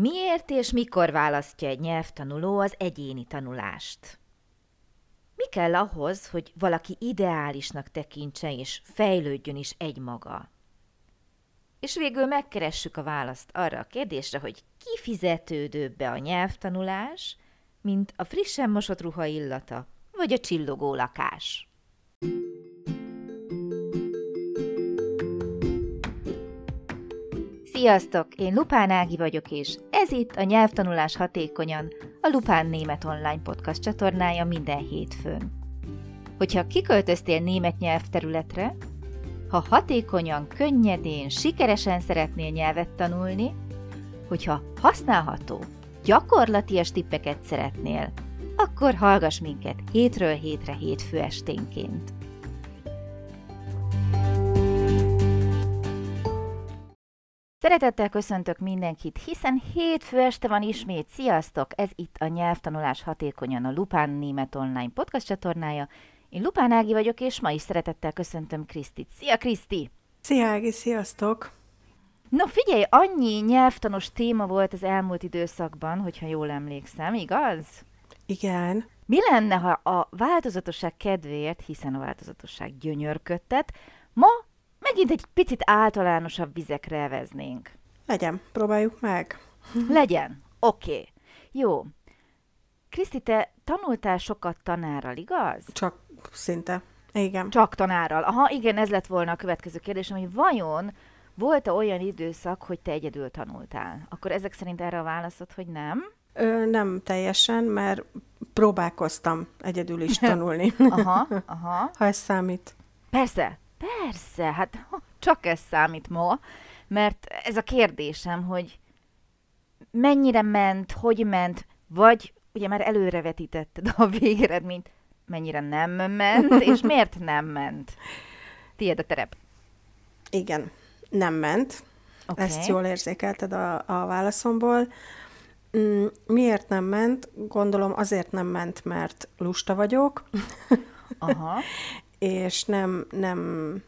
Miért és mikor választja egy nyelvtanuló az egyéni tanulást? Mi kell ahhoz, hogy valaki ideálisnak tekintse és fejlődjön is egymaga? És végül megkeressük a választ arra a kérdésre, hogy ki fizetődőbb be a nyelvtanulás, mint a frissen mosott ruha illata, vagy a csillogó lakás. Sziasztok! Én Lupán Ági vagyok, és ez itt a Nyelvtanulás Hatékonyan, a Lupán Német Online Podcast csatornája minden hétfőn. Hogyha kiköltöztél német nyelvterületre, ha hatékonyan, könnyedén, sikeresen szeretnél nyelvet tanulni, hogyha használható, gyakorlatias tippeket szeretnél, akkor hallgass minket hétről hétre hétfő esténként. Szeretettel köszöntök mindenkit, hiszen hétfő este van ismét. Sziasztok! Ez itt a Nyelvtanulás Hatékonyan a Lupán Német Online podcast csatornája. Én Lupán Ági vagyok, és ma is szeretettel köszöntöm Krisztit. Szia Kriszti! Szia Ági, sziasztok! No figyelj, annyi nyelvtanos téma volt az elmúlt időszakban, hogyha jól emlékszem, igaz? Igen. Mi lenne, ha a változatosság kedvéért, hiszen a változatosság gyönyörködtet, ma megint egy picit általánosabb vizekre eveznénk. Legyen, próbáljuk meg. Legyen, oké. Okay. Jó. Kriszti, te tanultál sokat tanárral, igaz? Csak szinte. Igen. Csak tanárral. Aha, igen, ez lett volna a következő kérdésem, hogy vajon volt-e olyan időszak, hogy te egyedül tanultál? Akkor ezek szerint erre a válaszod, hogy nem? Ö, nem teljesen, mert próbálkoztam egyedül is tanulni. aha, aha. ha ez számít. Persze, persze, hát csak ez számít ma, mert ez a kérdésem, hogy mennyire ment, hogy ment, vagy ugye már előrevetítetted a végeredményt, mennyire nem ment, és miért nem ment? Tiéd a terep. Igen, nem ment. Okay. Ezt jól érzékelted a, a válaszomból. Mm, miért nem ment? Gondolom azért nem ment, mert lusta vagyok. Aha. és nem, nem,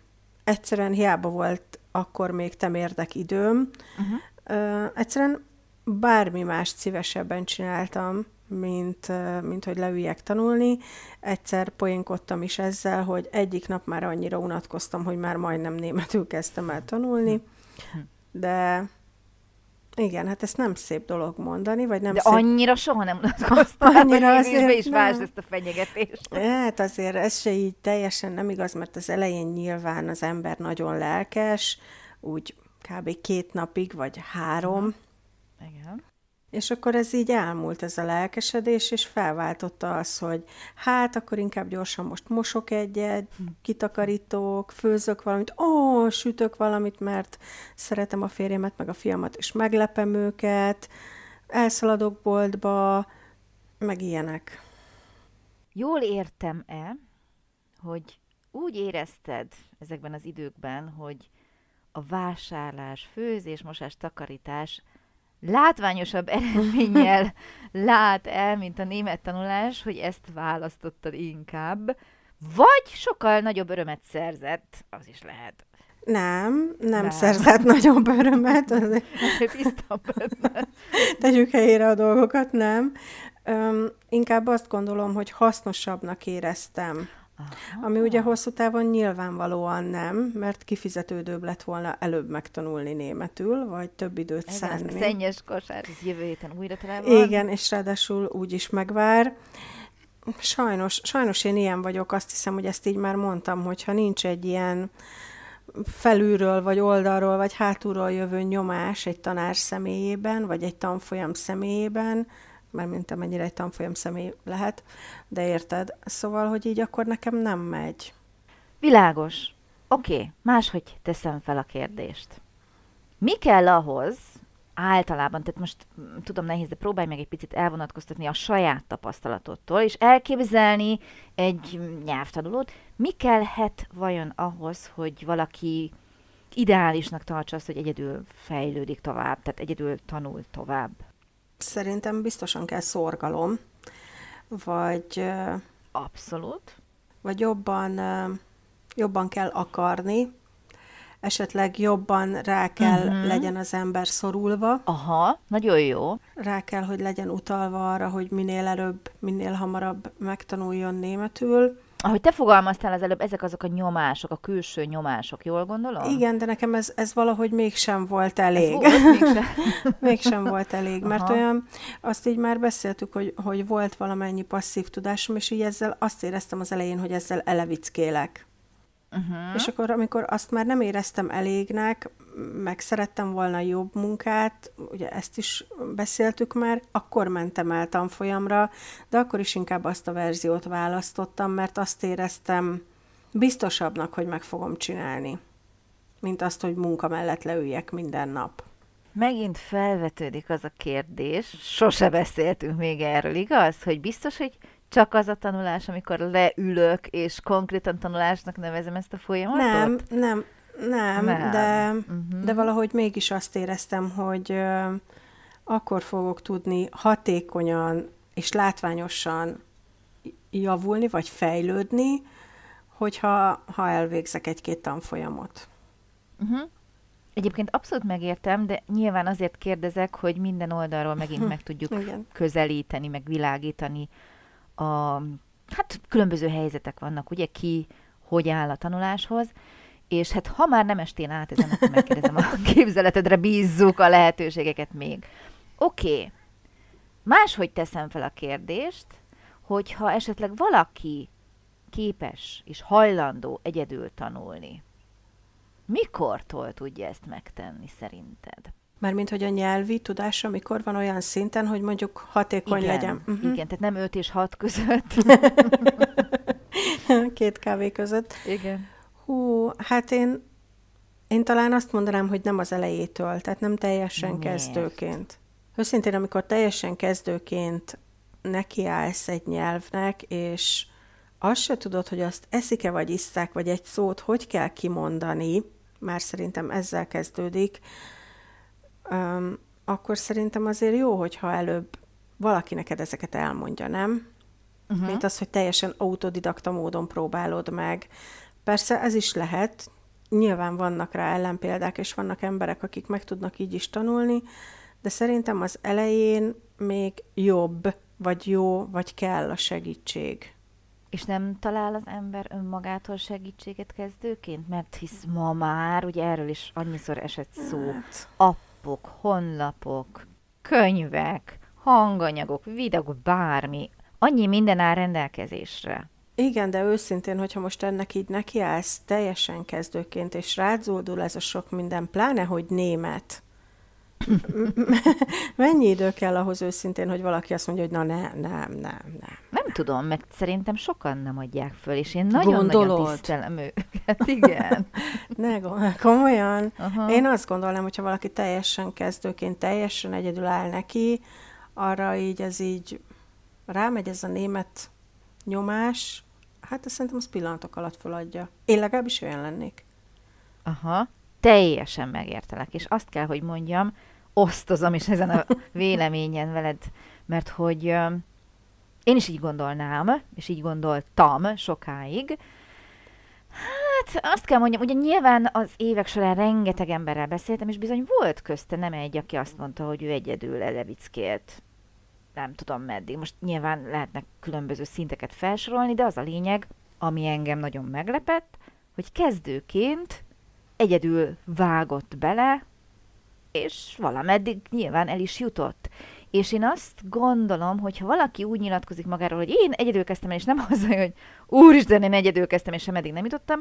egyszerűen hiába volt akkor még temérdek időm. Uh-huh. Uh, egyszerűen bármi más szívesebben csináltam, mint, uh, mint hogy leüljek tanulni. Egyszer poénkodtam is ezzel, hogy egyik nap már annyira unatkoztam, hogy már majdnem németül kezdtem el tanulni, hm. de igen, hát ezt nem szép dolog mondani, vagy nem De szép... annyira soha nem unatkoztál, annyira hogy azért, is vásd ezt a fenyegetést. Hát azért ez se így teljesen nem igaz, mert az elején nyilván az ember nagyon lelkes, úgy kb. két napig, vagy három. Igen. És akkor ez így elmúlt, ez a lelkesedés, és felváltotta az, hogy hát akkor inkább gyorsan most mosok egyet, hm. kitakarítok, főzök valamit, ó, sütök valamit, mert szeretem a férjemet, meg a fiamat, és meglepem őket, elszaladok boltba, meg ilyenek. Jól értem-e, hogy úgy érezted ezekben az időkben, hogy a vásárlás, főzés, mosás, takarítás látványosabb eredménnyel lát el, mint a német tanulás, hogy ezt választottad inkább, vagy sokkal nagyobb örömet szerzett, az is lehet. Nem, nem, nem. szerzett nagyobb örömet. Azért. Tegyük helyére a dolgokat, nem. Öm, inkább azt gondolom, hogy hasznosabbnak éreztem Aha. Ami ugye hosszú távon nyilvánvalóan nem, mert kifizetődőbb lett volna előbb megtanulni németül, vagy több időt ez szánni. Ez szennyes kosár, ez jövő héten újra tele van. Igen, és ráadásul úgy is megvár. Sajnos, sajnos én ilyen vagyok, azt hiszem, hogy ezt így már mondtam, hogyha nincs egy ilyen felülről, vagy oldalról, vagy hátulról jövő nyomás egy tanár személyében, vagy egy tanfolyam személyében, mint amennyire egy tanfolyam személy lehet, de érted? Szóval, hogy így akkor nekem nem megy. Világos. Oké, okay, máshogy teszem fel a kérdést. Mi kell ahhoz, általában, tehát most mm, tudom nehéz, de próbálj meg egy picit elvonatkoztatni a saját tapasztalatottól, és elképzelni egy nyelvtanulót, mi kellhet vajon ahhoz, hogy valaki ideálisnak tartsa azt, hogy egyedül fejlődik tovább, tehát egyedül tanul tovább? Szerintem biztosan kell szorgalom, vagy... Abszolút. Vagy jobban, jobban kell akarni. esetleg jobban rá kell uh-huh. legyen az ember szorulva. Aha, nagyon jó. Rá kell, hogy legyen utalva arra, hogy minél előbb, minél hamarabb megtanuljon németül. Ahogy te fogalmaztál az előbb, ezek azok a nyomások, a külső nyomások, jól gondolom? Igen, de nekem ez, ez valahogy mégsem volt elég. Ez volt, mégsem. mégsem volt elég, mert Aha. olyan, azt így már beszéltük, hogy, hogy volt valamennyi passzív tudásom, és így ezzel azt éreztem az elején, hogy ezzel elevickélek. Uh-huh. És akkor, amikor azt már nem éreztem elégnek, meg szerettem volna jobb munkát, ugye ezt is beszéltük már, akkor mentem el tanfolyamra, de akkor is inkább azt a verziót választottam, mert azt éreztem biztosabbnak, hogy meg fogom csinálni, mint azt, hogy munka mellett leüljek minden nap. Megint felvetődik az a kérdés, sose beszéltünk még erről, igaz? Hogy biztos, hogy csak az a tanulás, amikor leülök, és konkrétan tanulásnak nevezem ezt a folyamatot? Nem, nem, nem, nem. De, uh-huh. de valahogy mégis azt éreztem, hogy akkor fogok tudni hatékonyan és látványosan javulni, vagy fejlődni, hogyha ha elvégzek egy-két tanfolyamot. Uh-huh. Egyébként abszolút megértem, de nyilván azért kérdezek, hogy minden oldalról megint meg tudjuk közelíteni, meg világítani a, hát különböző helyzetek vannak, ugye, ki hogy áll a tanuláshoz, és hát ha már nem estél át ezen, akkor megkérdezem a képzeletedre, bízzuk a lehetőségeket még. Oké, okay. máshogy teszem fel a kérdést, hogyha esetleg valaki képes és hajlandó egyedül tanulni, mikortól tudja ezt megtenni szerinted? Mármint, hogy a nyelvi tudása mikor van olyan szinten, hogy mondjuk hatékony igen, legyen. Uh-huh. Igen, tehát nem 5 és 6 között. Két kávé között. Igen. Hú, hát én, én talán azt mondanám, hogy nem az elejétől, tehát nem teljesen Miért? kezdőként. Őszintén, amikor teljesen kezdőként nekiállsz egy nyelvnek, és azt se tudod, hogy azt eszik-e, vagy iszták, vagy egy szót hogy kell kimondani, már szerintem ezzel kezdődik, um, akkor szerintem azért jó, hogyha előbb valaki neked ezeket elmondja, nem? Uh-huh. Mint az, hogy teljesen autodidakta módon próbálod meg. Persze ez is lehet, nyilván vannak rá ellenpéldák, és vannak emberek, akik meg tudnak így is tanulni, de szerintem az elején még jobb, vagy jó, vagy kell a segítség. És nem talál az ember önmagától segítséget kezdőként? Mert hisz ma már, ugye erről is annyiszor esett szó, hát. Appok, honlapok, könyvek, hanganyagok, videók, bármi, annyi minden áll rendelkezésre. Igen, de őszintén, hogyha most ennek így nekiállsz teljesen kezdőként, és rázódul ez a sok minden, pláne, hogy német, Mennyi idő kell ahhoz őszintén, hogy valaki azt mondja, hogy na nem, nem, nem, nem. Nem tudom, mert szerintem sokan nem adják föl, és én nagyon-nagyon tisztelem őket, igen. ne, komolyan. Aha. Én azt gondolnám, hogyha valaki teljesen kezdőként, teljesen egyedül áll neki, arra így ez így rámegy ez a német nyomás, hát azt szerintem az pillanatok alatt feladja. Én legalábbis olyan lennék. Aha, teljesen megértelek, és azt kell, hogy mondjam, osztozom is ezen a véleményen veled, mert hogy én is így gondolnám, és így gondoltam sokáig. Hát azt kell mondjam, ugye nyilván az évek során rengeteg emberrel beszéltem, és bizony volt közte nem egy, aki azt mondta, hogy ő egyedül elevickélt nem tudom meddig. Most nyilván lehetnek különböző szinteket felsorolni, de az a lényeg, ami engem nagyon meglepett, hogy kezdőként egyedül vágott bele, és valameddig nyilván el is jutott. És én azt gondolom, hogy ha valaki úgy nyilatkozik magáról, hogy én egyedül kezdtem el, és nem az, hogy úristen, én egyedül kezdtem, és sem eddig nem jutottam,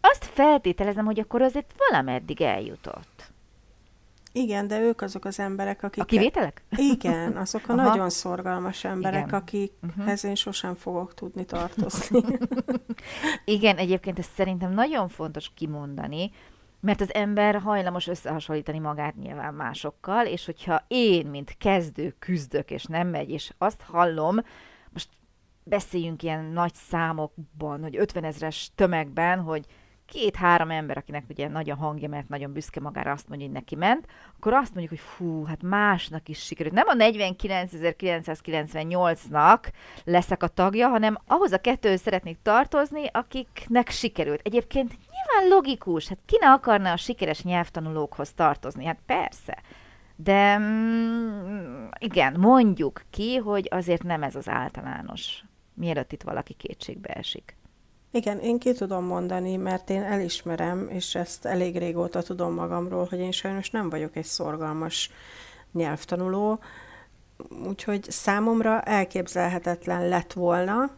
azt feltételezem, hogy akkor azért valameddig eljutott. Igen, de ők azok az emberek, akik... A kivételek? Igen, azok a Aha. nagyon szorgalmas emberek, Igen. akikhez uh-huh. én sosem fogok tudni tartozni. Igen, egyébként ezt szerintem nagyon fontos kimondani, mert az ember hajlamos összehasonlítani magát nyilván másokkal, és hogyha én, mint kezdő küzdök, és nem megy, és azt hallom, most beszéljünk ilyen nagy számokban, hogy 50 ezres tömegben, hogy két-három ember, akinek ugye nagy a hangja, mert nagyon büszke magára azt mondja, hogy neki ment, akkor azt mondjuk, hogy fú, hát másnak is sikerült. Nem a 49.998-nak leszek a tagja, hanem ahhoz a kettőhöz szeretnék tartozni, akiknek sikerült. Egyébként nyilván logikus, hát ki ne akarna a sikeres nyelvtanulókhoz tartozni? Hát persze. De mm, igen, mondjuk ki, hogy azért nem ez az általános, mielőtt itt valaki kétségbe esik. Igen, én ki tudom mondani, mert én elismerem, és ezt elég régóta tudom magamról, hogy én sajnos nem vagyok egy szorgalmas nyelvtanuló, úgyhogy számomra elképzelhetetlen lett volna,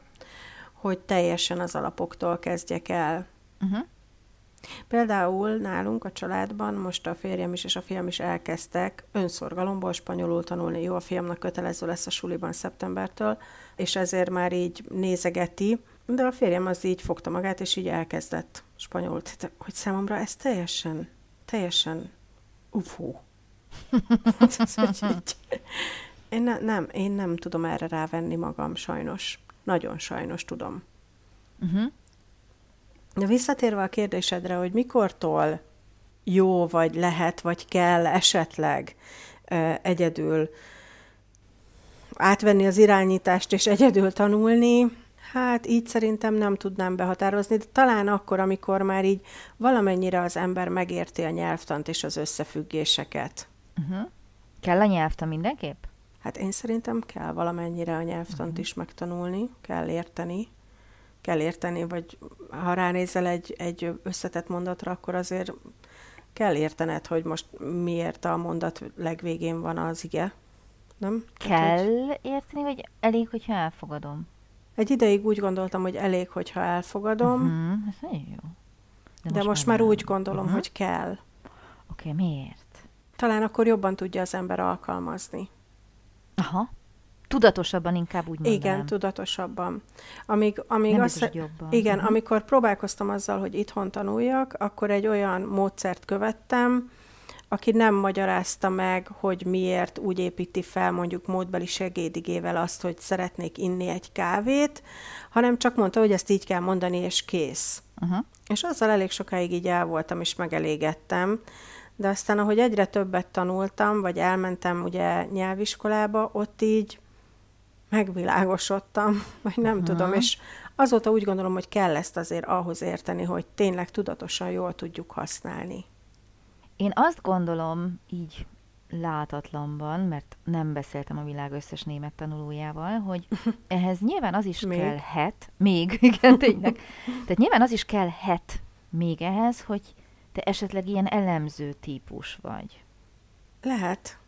hogy teljesen az alapoktól kezdjek el. Uh-huh. Például nálunk a családban most a férjem is és a fiam is elkezdtek önszorgalomból spanyolul tanulni. Jó, a fiamnak kötelező lesz a suliban szeptembertől, és ezért már így nézegeti, de a férjem az így fogta magát, és így elkezdett spanyolul. Tehát, hogy számomra ez teljesen, teljesen ufó. én ne, nem, én nem tudom erre rávenni magam, sajnos. Nagyon sajnos tudom. Uh-huh. De visszatérve a kérdésedre, hogy mikortól jó, vagy lehet, vagy kell esetleg uh, egyedül átvenni az irányítást és egyedül tanulni, hát így szerintem nem tudnám behatározni, de talán akkor, amikor már így valamennyire az ember megérti a nyelvtant és az összefüggéseket. Uh-huh. Kell a nyelvtan mindenképp? Hát én szerintem kell valamennyire a nyelvtant uh-huh. is megtanulni, kell érteni, kell érteni, vagy ha ránézel egy, egy összetett mondatra, akkor azért kell értened, hogy most miért a mondat legvégén van az ige. Nem? Kell hogy... érteni, vagy elég, hogyha elfogadom? Egy ideig úgy gondoltam, hogy elég, hogyha elfogadom. Uh-huh. Ez nagyon jó. De, de most, most már, már úgy gondolom, uh-huh. hogy kell. Oké, okay, miért? Talán akkor jobban tudja az ember alkalmazni. Aha. Tudatosabban inkább úgy mondanám. Igen, tudatosabban. Amíg, amíg Nem azt, jobban. Igen, uh-huh. amikor próbálkoztam azzal, hogy itthon tanuljak, akkor egy olyan módszert követtem, aki nem magyarázta meg, hogy miért úgy építi fel mondjuk módbeli segédigével azt, hogy szeretnék inni egy kávét, hanem csak mondta, hogy ezt így kell mondani, és kész. Uh-huh. És azzal elég sokáig így el voltam, és megelégettem. De aztán, ahogy egyre többet tanultam, vagy elmentem ugye nyelviskolába, ott így megvilágosodtam, vagy nem uh-huh. tudom, és azóta úgy gondolom, hogy kell ezt azért ahhoz érteni, hogy tényleg tudatosan jól tudjuk használni. Én azt gondolom, így látatlanban, mert nem beszéltem a világ összes német tanulójával, hogy ehhez nyilván az is még? kellhet, még, igen, tényleg, tehát nyilván az is kellhet még ehhez, hogy te esetleg ilyen elemző típus vagy. Lehet.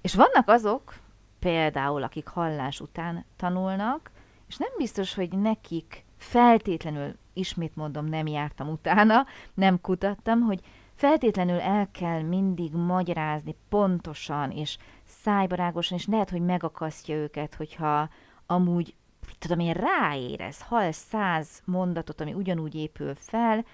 És vannak azok, például, akik hallás után tanulnak, és nem biztos, hogy nekik feltétlenül, ismét mondom, nem jártam utána, nem kutattam, hogy feltétlenül el kell mindig magyarázni pontosan és szájbarágosan, és lehet, hogy megakasztja őket, hogyha amúgy, tudom én, ráérez, hall száz mondatot, ami ugyanúgy épül fel,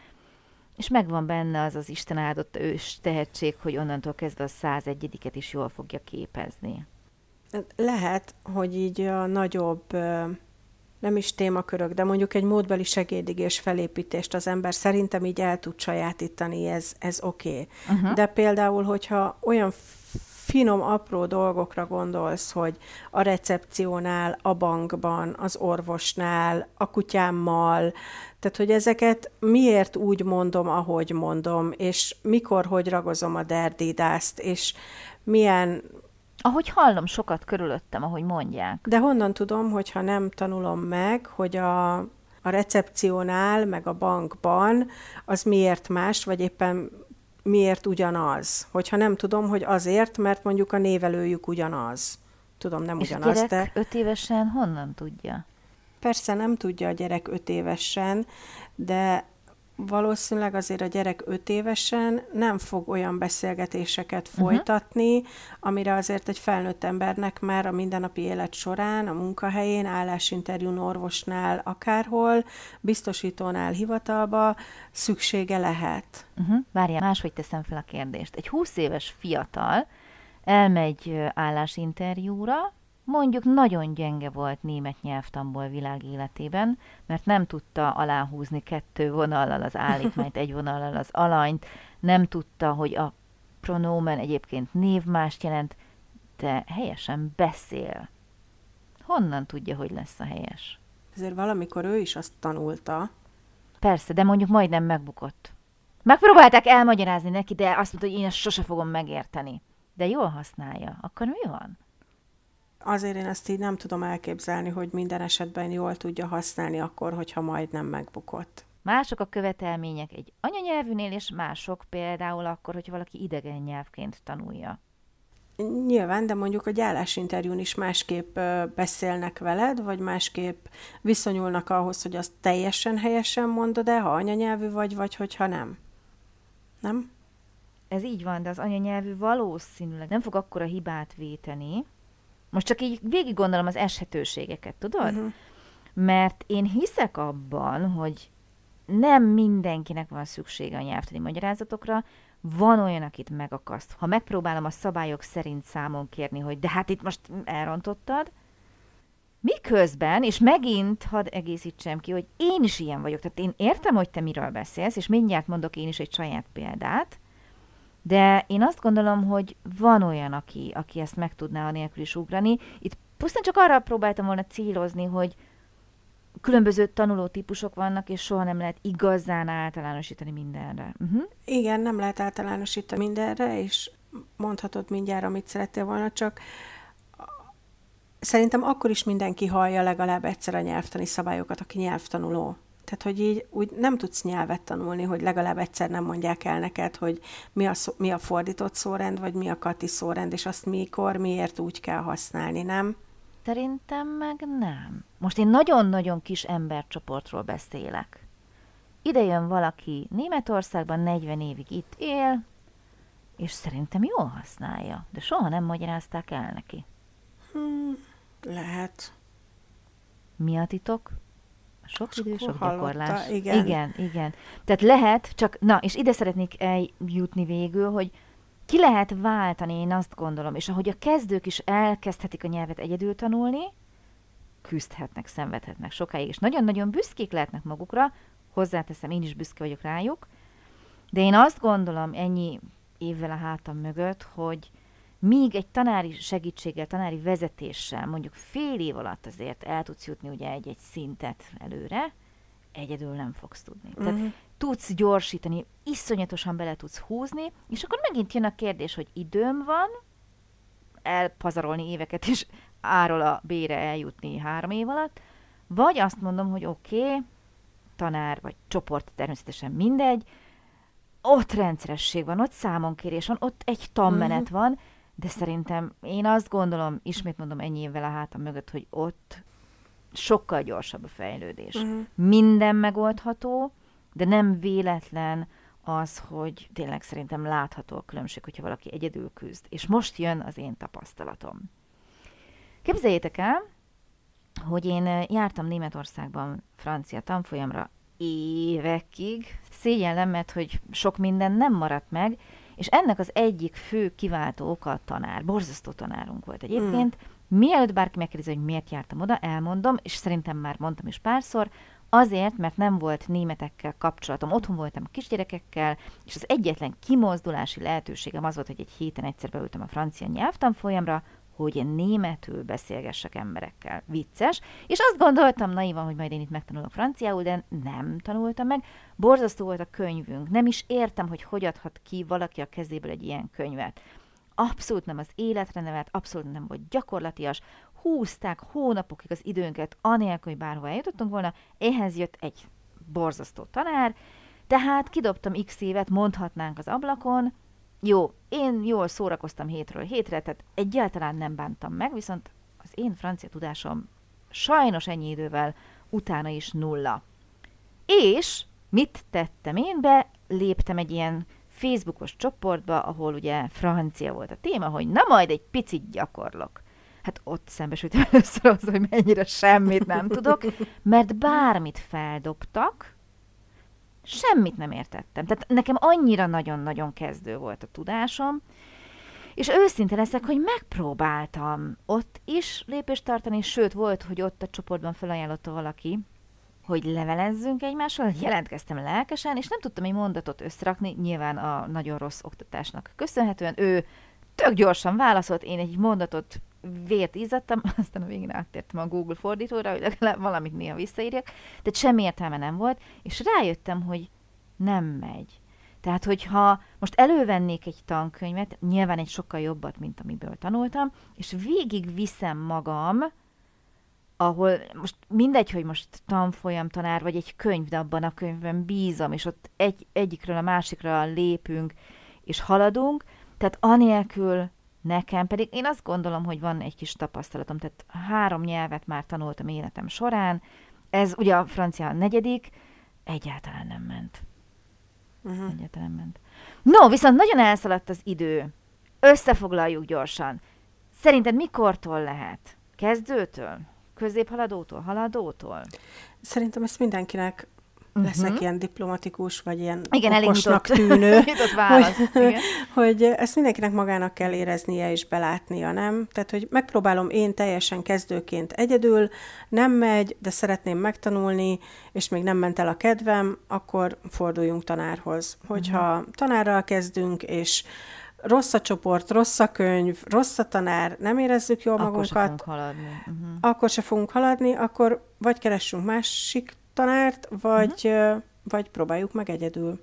és megvan benne az az Isten áldott ős tehetség, hogy onnantól kezdve a 101 is jól fogja képezni. Lehet, hogy így a nagyobb, nem is témakörök, de mondjuk egy módbeli segédigés felépítést az ember szerintem így el tud sajátítani, ez, ez oké. Okay. Uh-huh. De például, hogyha olyan finom, apró dolgokra gondolsz, hogy a recepciónál, a bankban, az orvosnál, a kutyámmal, tehát, hogy ezeket miért úgy mondom, ahogy mondom, és mikor, hogy ragozom a derdidászt, és milyen... Ahogy hallom sokat körülöttem, ahogy mondják. De honnan tudom, hogyha nem tanulom meg, hogy a, a recepciónál, meg a bankban az miért más, vagy éppen miért ugyanaz. Hogyha nem tudom, hogy azért, mert mondjuk a névelőjük ugyanaz. Tudom, nem És ugyanaz, gyerek de... öt évesen honnan tudja? Persze nem tudja a gyerek öt évesen, de valószínűleg azért a gyerek öt évesen nem fog olyan beszélgetéseket uh-huh. folytatni, amire azért egy felnőtt embernek már a mindennapi élet során, a munkahelyén, állásinterjún, orvosnál, akárhol, biztosítónál, hivatalba szüksége lehet. Uh-huh. Várjál, máshogy teszem fel a kérdést. Egy 20 éves fiatal elmegy állásinterjúra, mondjuk nagyon gyenge volt német nyelvtamból világéletében, mert nem tudta aláhúzni kettő vonallal az állítmányt, egy vonallal az alanyt, nem tudta, hogy a pronomen egyébként névmást jelent, de helyesen beszél. Honnan tudja, hogy lesz a helyes? Ezért valamikor ő is azt tanulta. persze, de mondjuk majdnem megbukott. Megpróbálták elmagyarázni neki, de azt mondta, hogy én ezt sose fogom megérteni. De jól használja. Akkor mi van? Azért én ezt így nem tudom elképzelni, hogy minden esetben jól tudja használni akkor, hogyha majdnem megbukott. Mások a követelmények egy anyanyelvűnél, és mások például akkor, hogy valaki idegen nyelvként tanulja. Nyilván, de mondjuk a gyállásinterjún is másképp beszélnek veled, vagy másképp viszonyulnak ahhoz, hogy azt teljesen helyesen mondod el, ha anyanyelvű vagy, vagy hogyha nem. Nem? Ez így van, de az anyanyelvű valószínűleg nem fog akkora hibát véteni. Most csak így végig gondolom az eshetőségeket, tudod? Uh-huh. Mert én hiszek abban, hogy nem mindenkinek van szüksége a nyelvtani magyarázatokra, van olyan, akit megakaszt. Ha megpróbálom a szabályok szerint számon kérni, hogy de hát itt most elrontottad, Miközben, és megint hadd egészítsem ki, hogy én is ilyen vagyok. Tehát én értem, hogy te miről beszélsz, és mindjárt mondok én is egy saját példát, de én azt gondolom, hogy van olyan, aki, aki ezt meg tudná nélkül is ugrani. Itt pusztán csak arra próbáltam volna célozni, hogy különböző tanuló típusok vannak, és soha nem lehet igazán általánosítani mindenre. Uh-huh. Igen, nem lehet általánosítani mindenre, és mondhatod mindjárt, amit szerettél volna, csak szerintem akkor is mindenki hallja legalább egyszer a nyelvtani szabályokat, aki nyelvtanuló. Tehát, hogy így úgy nem tudsz nyelvet tanulni, hogy legalább egyszer nem mondják el neked, hogy mi a, szó, mi a fordított szórend, vagy mi a kati szórend, és azt mikor, miért úgy kell használni, nem? Szerintem meg nem. Most én nagyon-nagyon kis embercsoportról beszélek. Ide jön valaki Németországban 40 évig itt él, és szerintem jól használja, de soha nem magyarázták el neki. Hmm, lehet. Mi a titok? Sok idő, sok hallotta, gyakorlás. igen. igen, igen. Tehát lehet, csak, na, és ide szeretnék eljutni végül, hogy ki lehet váltani, én azt gondolom, és ahogy a kezdők is elkezdhetik a nyelvet egyedül tanulni, küzdhetnek, szenvedhetnek sokáig, és nagyon-nagyon büszkék lehetnek magukra, hozzáteszem, én is büszke vagyok rájuk, de én azt gondolom ennyi évvel a hátam mögött, hogy míg egy tanári segítséggel, tanári vezetéssel mondjuk fél év alatt azért el tudsz jutni ugye egy-egy szintet előre, egyedül nem fogsz tudni. Uh-huh. Tehát mhm. tudsz gyorsítani, iszonyatosan bele tudsz húzni, és akkor megint jön a kérdés, hogy időm van, elpazarolni éveket, és áról a bére eljutni három év alatt, vagy azt mondom, hogy oké, okay, tanár vagy csoport, természetesen mindegy, ott rendszeresség van, ott számonkérés van, ott egy tanmenet uh-huh. van, de szerintem én azt gondolom, ismét mondom ennyi évvel a hátam mögött, hogy ott sokkal gyorsabb a fejlődés. Uh-huh. Minden megoldható, de nem véletlen az, hogy tényleg szerintem látható a különbség, hogyha valaki egyedül küzd. És most jön az én tapasztalatom. Képzeljétek el, hogy én eh, jártam Németországban francia tanfolyamra évekig. Szégyellem, mert hogy sok minden nem maradt meg, ennek az egyik fő kiváltó oka a tanár. Borzasztó tanárunk volt egyébként. Mm. Mielőtt bárki megkérdezi, hogy miért jártam oda, elmondom, és szerintem már mondtam is párszor, Azért, mert nem volt németekkel kapcsolatom. Otthon voltam a kisgyerekekkel, és az egyetlen kimozdulási lehetőségem az volt, hogy egy héten egyszer beültem a francia nyelvtanfolyamra, hogy németül beszélgessek emberekkel. Vicces. És azt gondoltam naivan, hogy majd én itt megtanulok franciául, de nem tanultam meg. Borzasztó volt a könyvünk. Nem is értem, hogy hogy adhat ki valaki a kezéből egy ilyen könyvet. Abszolút nem az életre nevet, abszolút nem volt gyakorlatias. Húzták hónapokig az időnket, anélkül, hogy bárhova eljutottunk volna. Ehhez jött egy borzasztó tanár, tehát kidobtam x évet, mondhatnánk az ablakon, jó, én jól szórakoztam hétről hétre, tehát egyáltalán nem bántam meg, viszont az én francia tudásom sajnos ennyi idővel utána is nulla. És mit tettem én? Be léptem egy ilyen Facebookos csoportba, ahol ugye francia volt a téma, hogy na majd egy picit gyakorlok. Hát ott szembesültem először az, hogy mennyire semmit nem tudok, mert bármit feldobtak, semmit nem értettem. Tehát nekem annyira nagyon-nagyon kezdő volt a tudásom, és őszinte leszek, hogy megpróbáltam ott is lépést tartani, sőt volt, hogy ott a csoportban felajánlotta valaki, hogy levelezzünk egymással, jelentkeztem lelkesen, és nem tudtam egy mondatot összerakni, nyilván a nagyon rossz oktatásnak köszönhetően. Ő tök gyorsan válaszolt, én egy mondatot vért izzadtam, aztán a végén áttértem a Google fordítóra, hogy legalább valamit néha visszaírjak, de semmi értelme nem volt, és rájöttem, hogy nem megy. Tehát, hogyha most elővennék egy tankönyvet, nyilván egy sokkal jobbat, mint amiből tanultam, és végig viszem magam, ahol most mindegy, hogy most tanfolyam tanár, vagy egy könyv, de abban a könyvben bízom, és ott egy, egyikről a másikra lépünk, és haladunk, tehát anélkül nekem pedig, én azt gondolom, hogy van egy kis tapasztalatom, tehát három nyelvet már tanultam életem során, ez ugye a francia a negyedik, egyáltalán nem ment. Uh-huh. Egyáltalán ment. No, viszont nagyon elszaladt az idő. Összefoglaljuk gyorsan. Szerinted mikortól lehet? Kezdőtől? Középhaladótól? Haladótól? Szerintem ezt mindenkinek leszek uh-huh. ilyen diplomatikus, vagy ilyen igen, okosnak nyitott, tűnő, válasz, hogy, igen. hogy ezt mindenkinek magának kell éreznie és belátnia, nem? Tehát, hogy megpróbálom én teljesen kezdőként egyedül, nem megy, de szeretném megtanulni, és még nem ment el a kedvem, akkor forduljunk tanárhoz. Hogyha uh-huh. tanárral kezdünk, és rossz a csoport, rossz a könyv, rossz a tanár, nem érezzük jól akkor magunkat, se fogunk haladni. Uh-huh. akkor se fogunk haladni, akkor vagy keressünk másik tanárt, vagy, uh-huh. vagy próbáljuk meg egyedül.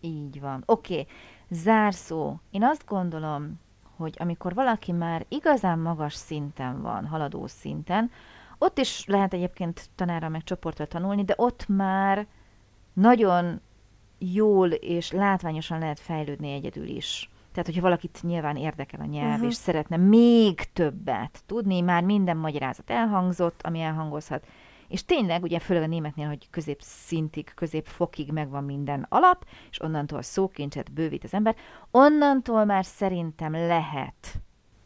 Így van. Oké, okay. zárszó. Én azt gondolom, hogy amikor valaki már igazán magas szinten van, haladó szinten, ott is lehet egyébként tanára meg csoportra tanulni, de ott már nagyon jól és látványosan lehet fejlődni egyedül is. Tehát, hogyha valakit nyilván érdekel a nyelv, uh-huh. és szeretne még többet tudni, már minden magyarázat elhangzott, ami elhangozhat, és tényleg, ugye főleg a németnél, hogy középszintig, középfokig megvan minden alap, és onnantól szókincset bővít az ember, onnantól már szerintem lehet.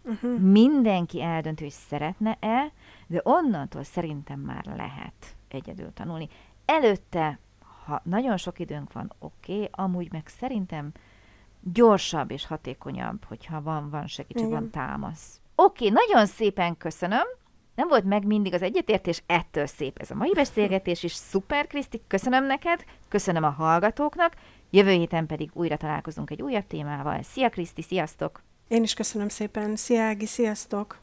Uh-huh. Mindenki eldönti, hogy szeretne-e, de onnantól szerintem már lehet egyedül tanulni. Előtte, ha nagyon sok időnk van, oké, okay, amúgy meg szerintem gyorsabb és hatékonyabb, hogyha van, van segítség, van támasz. Oké, okay, nagyon szépen köszönöm nem volt meg mindig az egyetértés, ettől szép ez a mai beszélgetés is. Szuper, Kriszti, köszönöm neked, köszönöm a hallgatóknak, jövő héten pedig újra találkozunk egy újabb témával. Szia, Kriszti, sziasztok! Én is köszönöm szépen. Szia, Ági, sziasztok!